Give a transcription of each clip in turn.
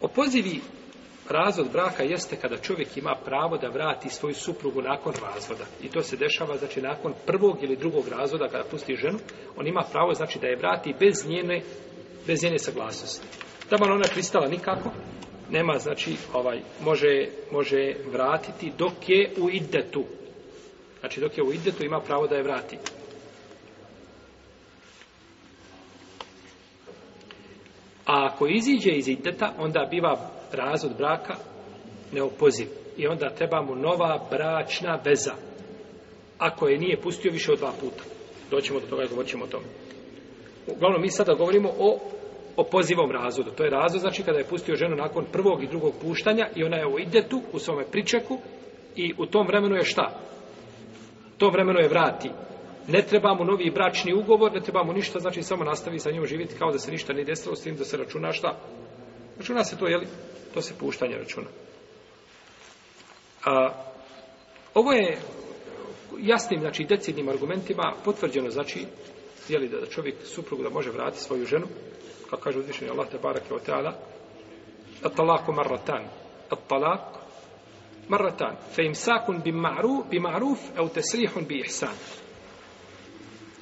Opozivi razvod braka jeste kada čovjek ima pravo da vrati svoju suprugu nakon razvoda. I to se dešava, znači, nakon prvog ili drugog razvoda, kada pusti ženu, on ima pravo, znači, da je vrati bez njene, bez njene saglasnosti. Da man ona je pristala nikako, nema, znači, ovaj, može, može vratiti dok je u idetu. Znači, dok je u idetu, ima pravo da je vrati. ako iziđe iz iddeta, onda biva razvod braka neopoziv. I onda treba mu nova bračna veza. Ako je nije pustio više od dva puta. Doćemo do toga i govorit ćemo o tome. Uglavnom, mi sada govorimo o opozivom razvodu. To je razvod, znači kada je pustio ženu nakon prvog i drugog puštanja i ona je u iddetu, u svome pričeku i u tom vremenu je šta? U tom vremenu je vrati ne treba mu novi bračni ugovor, ne treba mu ništa, znači samo nastavi sa njom živjeti kao da se ništa ne desilo, s tim da se računa šta? Računa se to, jeli? To se puštanje računa. A, ovo je jasnim, znači, decidnim argumentima potvrđeno, znači, jeli da, da čovjek suprugu da može vratiti svoju ženu, kako kaže uzvišenje Allah, te barake o teala, at talaku marratan, at talak marratan, fe im sakun bi ma'ruf, bi ma'ruf, au tesrihun bi ihsan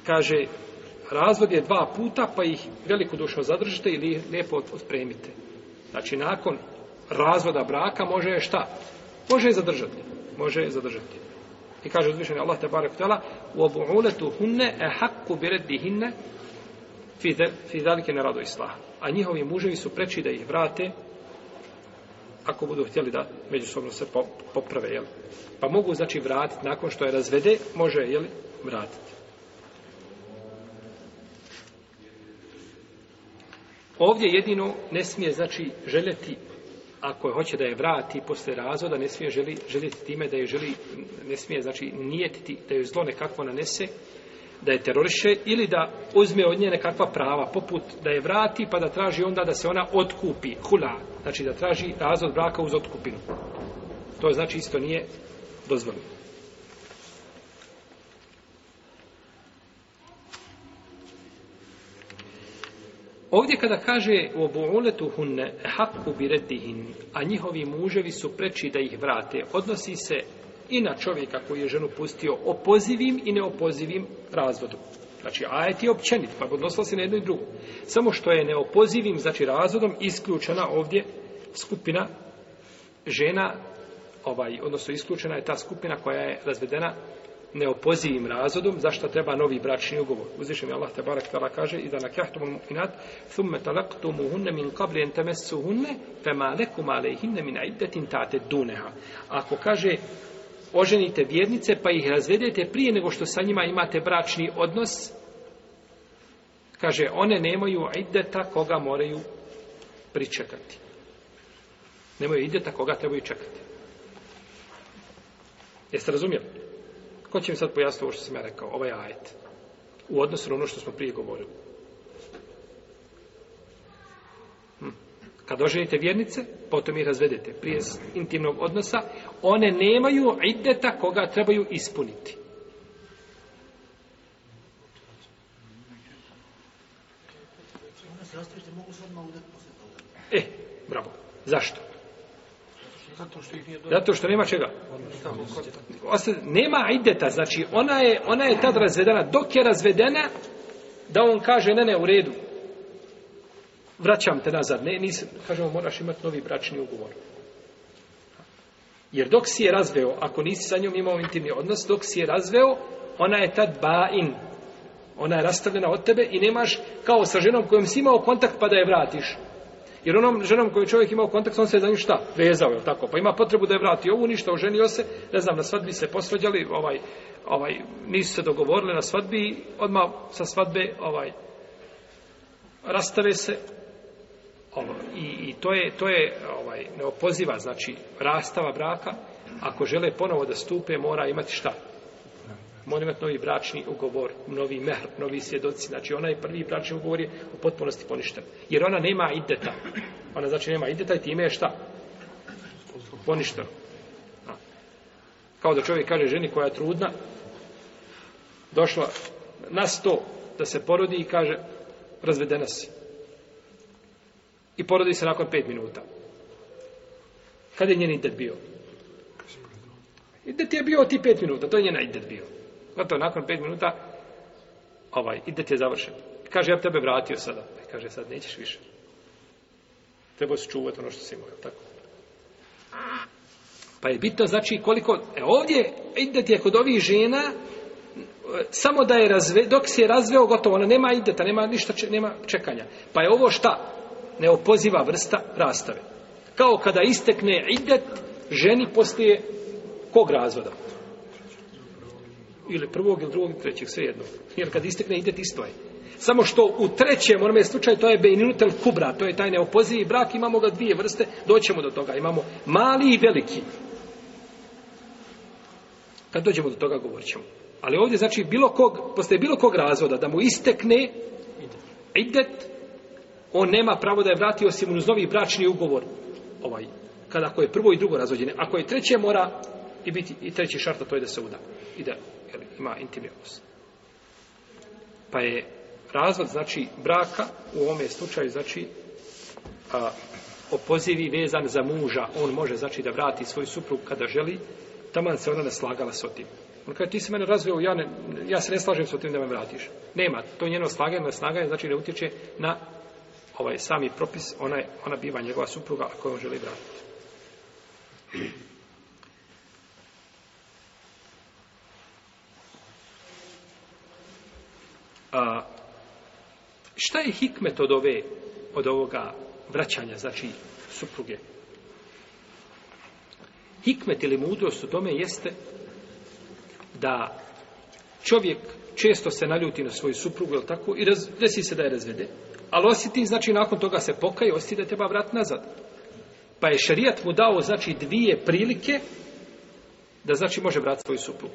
kaže, razvod je dva puta, pa ih veliko dušo zadržite ili lijepo otpremite. Znači, nakon razvoda braka može je šta? Može je zadržati. Može je zadržati. I kaže uzvišenje Allah te barek tela, u obu uletu hunne e hakku biredi hinne fidelike ne rado islah. A njihovi muževi su preči da ih vrate ako budu htjeli da međusobno se poprave, jel? Pa mogu, znači, vratiti nakon što je razvede, može, jel, vratiti. Ovdje jedino ne smije, znači, željeti, ako je hoće da je vrati posle razvoda, ne smije želi, željeti time da je želi, ne smije, znači, nijetiti da je zlo nekako nanese, da je teroriše ili da uzme od nje nekakva prava, poput da je vrati pa da traži onda da se ona otkupi, hula, znači da traži razvod braka uz otkupinu. To znači isto nije dozvoljeno. Ovdje kada kaže u obuletu hunne haku biretihin, a njihovi muževi su preči da ih vrate, odnosi se i na čovjeka koji je ženu pustio opozivim i neopozivim razvodom. Znači, a je ti općenit, pa odnosila se na jedno i drugo. Samo što je neopozivim, znači razvodom, isključena ovdje skupina žena, ovaj, odnosno isključena je ta skupina koja je razvedena neopozivim razvodom, zašto treba novi bračni ugovor? Uzvišen je Allah te barak tala kaže i da nakjahtum al mu'minat thumme talaktumu hunne min kabli entemessu hunne fe ma lekum alejhinne min aiddetin tate duneha. Ako kaže oženite vjernice pa ih razvedete prije nego što sa njima imate bračni odnos, kaže one nemaju aiddeta koga moraju pričekati. Nemaju aiddeta koga trebaju čekati. Jeste razumjeli? Ko će mi sad pojasniti ovo što sam ja rekao, ovaj ajet, u odnosu na ono što smo prije govorili? Hm. Kad oženite vjernice, potom ih razvedete. Prije intimnog odnosa, one nemaju ideta koga trebaju ispuniti. E, bravo. Zašto? Zato što, ih nije Zato što nema čega. Osta, nema ideta, znači ona je, ona je tad razvedena, dok je razvedena, da on kaže, ne, ne, u redu, vraćam te nazad, ne, nis, kažemo, moraš imati novi bračni ugovor. Jer dok si je razveo, ako nisi sa njom imao intimni odnos, dok si je razveo, ona je tad ba'in. Ona je rastavljena od tebe i nemaš, kao sa ženom kojom si imao kontakt, pa da je vratiš. Jer onom ženom koju čovjek imao kontakt, on se je za nju šta? Vezao, je tako? Pa ima potrebu da je vrati ovu, ništa, oženio se, ne znam, na svadbi se posvađali, ovaj, ovaj, nisu se dogovorili na svadbi, odmah sa svadbe, ovaj, rastave se, ovo, i, i to je, to je, ovaj, neopoziva, znači, rastava braka, ako žele ponovo da stupe, mora imati šta? mora imati novi bračni ugovor, novi mehr, novi svjedoci. Znači, onaj prvi bračni ugovor je u potpunosti poništen. Jer ona nema ideta. Ona znači nema ideta i time je šta? Poništeno. A. Kao da čovjek kaže ženi koja je trudna, došla na sto da se porodi i kaže razvedena si. I porodi se nakon pet minuta. Kada je njen idet bio? Idet je bio ti pet minuta, to je njena idet bio. Gotovo, nakon pet minuta, ovaj, ide ti je završen. Kaže, ja bi tebe vratio sada. E, kaže, sad nećeš više. Treba se čuvati ono što si imao, tako? Pa je bitno, znači, koliko... E, ovdje, ide ti je kod ovih žena, e, samo da je razve, dok se je razveo, gotovo, ona nema ideta, nema ništa, če, nema čekanja. Pa je ovo šta? Neopoziva vrsta rastave. Kao kada istekne idet, ženi postoje kog razvoda? ili prvog ili drugog ili trećeg, sve jedno. Jer kad istekne ide isto je. Samo što u trećem, onome slučaju, to je Beninutel Kubra, to je taj neopozivi brak, imamo ga dvije vrste, doćemo do toga. Imamo mali i veliki. Kad dođemo do toga, govorit ćemo. Ali ovdje, znači, bilo kog, postoje bilo kog razvoda, da mu istekne idet, on nema pravo da je vrati osim uz novi bračni ugovor. Ovaj, kada ako je prvo i drugo razvođene. Ako je treće, mora i biti i treći šart to je da se uda i da jel, ima intimni odnos. Pa je razvod znači braka u ovom slučaju znači a opozivi vezan za muža, on može znači da vrati svoj suprug kada želi, taman se ona ne slagala s otim. On kaže, ti si mene razveo, ja, ne, ja se ne slažem s otim da me vratiš. Nema, to je njeno slaganje, na snaga je, znači ne utječe na ovaj sami propis, ona, je, ona biva njegova supruga koju on želi vratiti. a, šta je hikmet od ove, od ovoga vraćanja, znači, supruge? Hikmet ili mudrost u tome jeste da čovjek često se naljuti na svoju suprugu, ili tako, i raz, desi se da je razvede. Ali osjeti, znači, nakon toga se pokaje, osjeti da treba vrat nazad. Pa je šarijat mu dao, znači, dvije prilike da, znači, može vrat svoju suprugu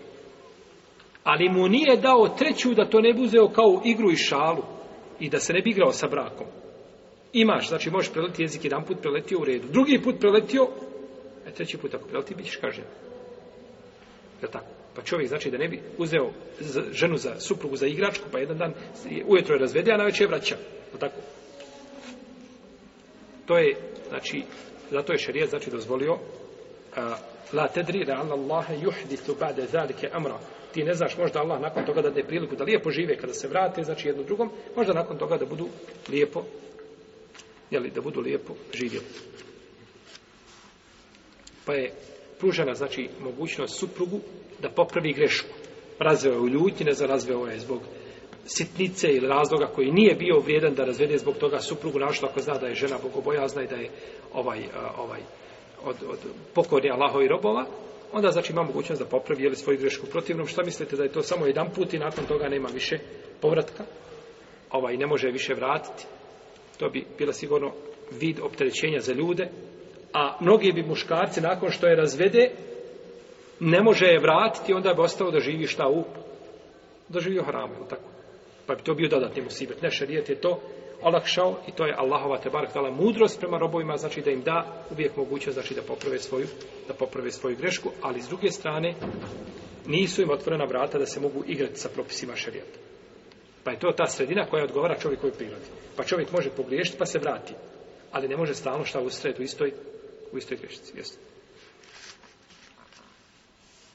ali mu nije dao treću da to ne buzeo kao igru i šalu i da se ne bi igrao sa brakom. Imaš, znači možeš preleti jezik jedan put, preletio u redu. Drugi put preletio, a e, treći put ako preleti, bit ćeš kažen. Je tako? Pa čovjek znači da ne bi uzeo ženu za suprugu za igračku, pa jedan dan ujutro je razvede, a najveće je vraća. Je tako? To je, znači, zato je šarijet znači dozvolio a, la tedri re'alallaha yuhditu ba'de zalike amra ti ne znaš možda Allah nakon toga da dne priliku da lijepo žive kada se vrate, znači jednom drugom, možda nakon toga da budu lijepo, jeli, da budu lijepo živjeli. Pa je pružena, znači, mogućnost suprugu da popravi grešku. Razveo je u ljutnji, ne znam, razveo je zbog sitnice ili razloga koji nije bio vrijedan da razvede zbog toga suprugu našla ako zna da je žena bogobojazna i da je ovaj, ovaj, od, od pokorja Allahovi robova, onda znači ima mogućnost da popravi jeli svoju grešku protivnom šta mislite da je to samo jedan put i nakon toga nema više povratka ovaj ne može više vratiti to bi bila sigurno vid opterećenja za ljude a mnogi bi muškarci nakon što je razvede ne može je vratiti onda bi ostao da živi šta u da živi u hramu tako pa bi to bio dodatni musibet ne šerijet je to olakšao i to je Allahova te barek dala mudrost prema robovima, znači da im da uvijek moguće znači da poprave svoju da poprave svoju grešku, ali s druge strane nisu im otvorena vrata da se mogu igrati sa propisima šerijata. Pa je to ta sredina koja odgovara čovjekovoj prirodi. Pa čovjek može pogriješiti pa se vrati, ali ne može stalno šta u sredu istoj u istoj grešci, jeste.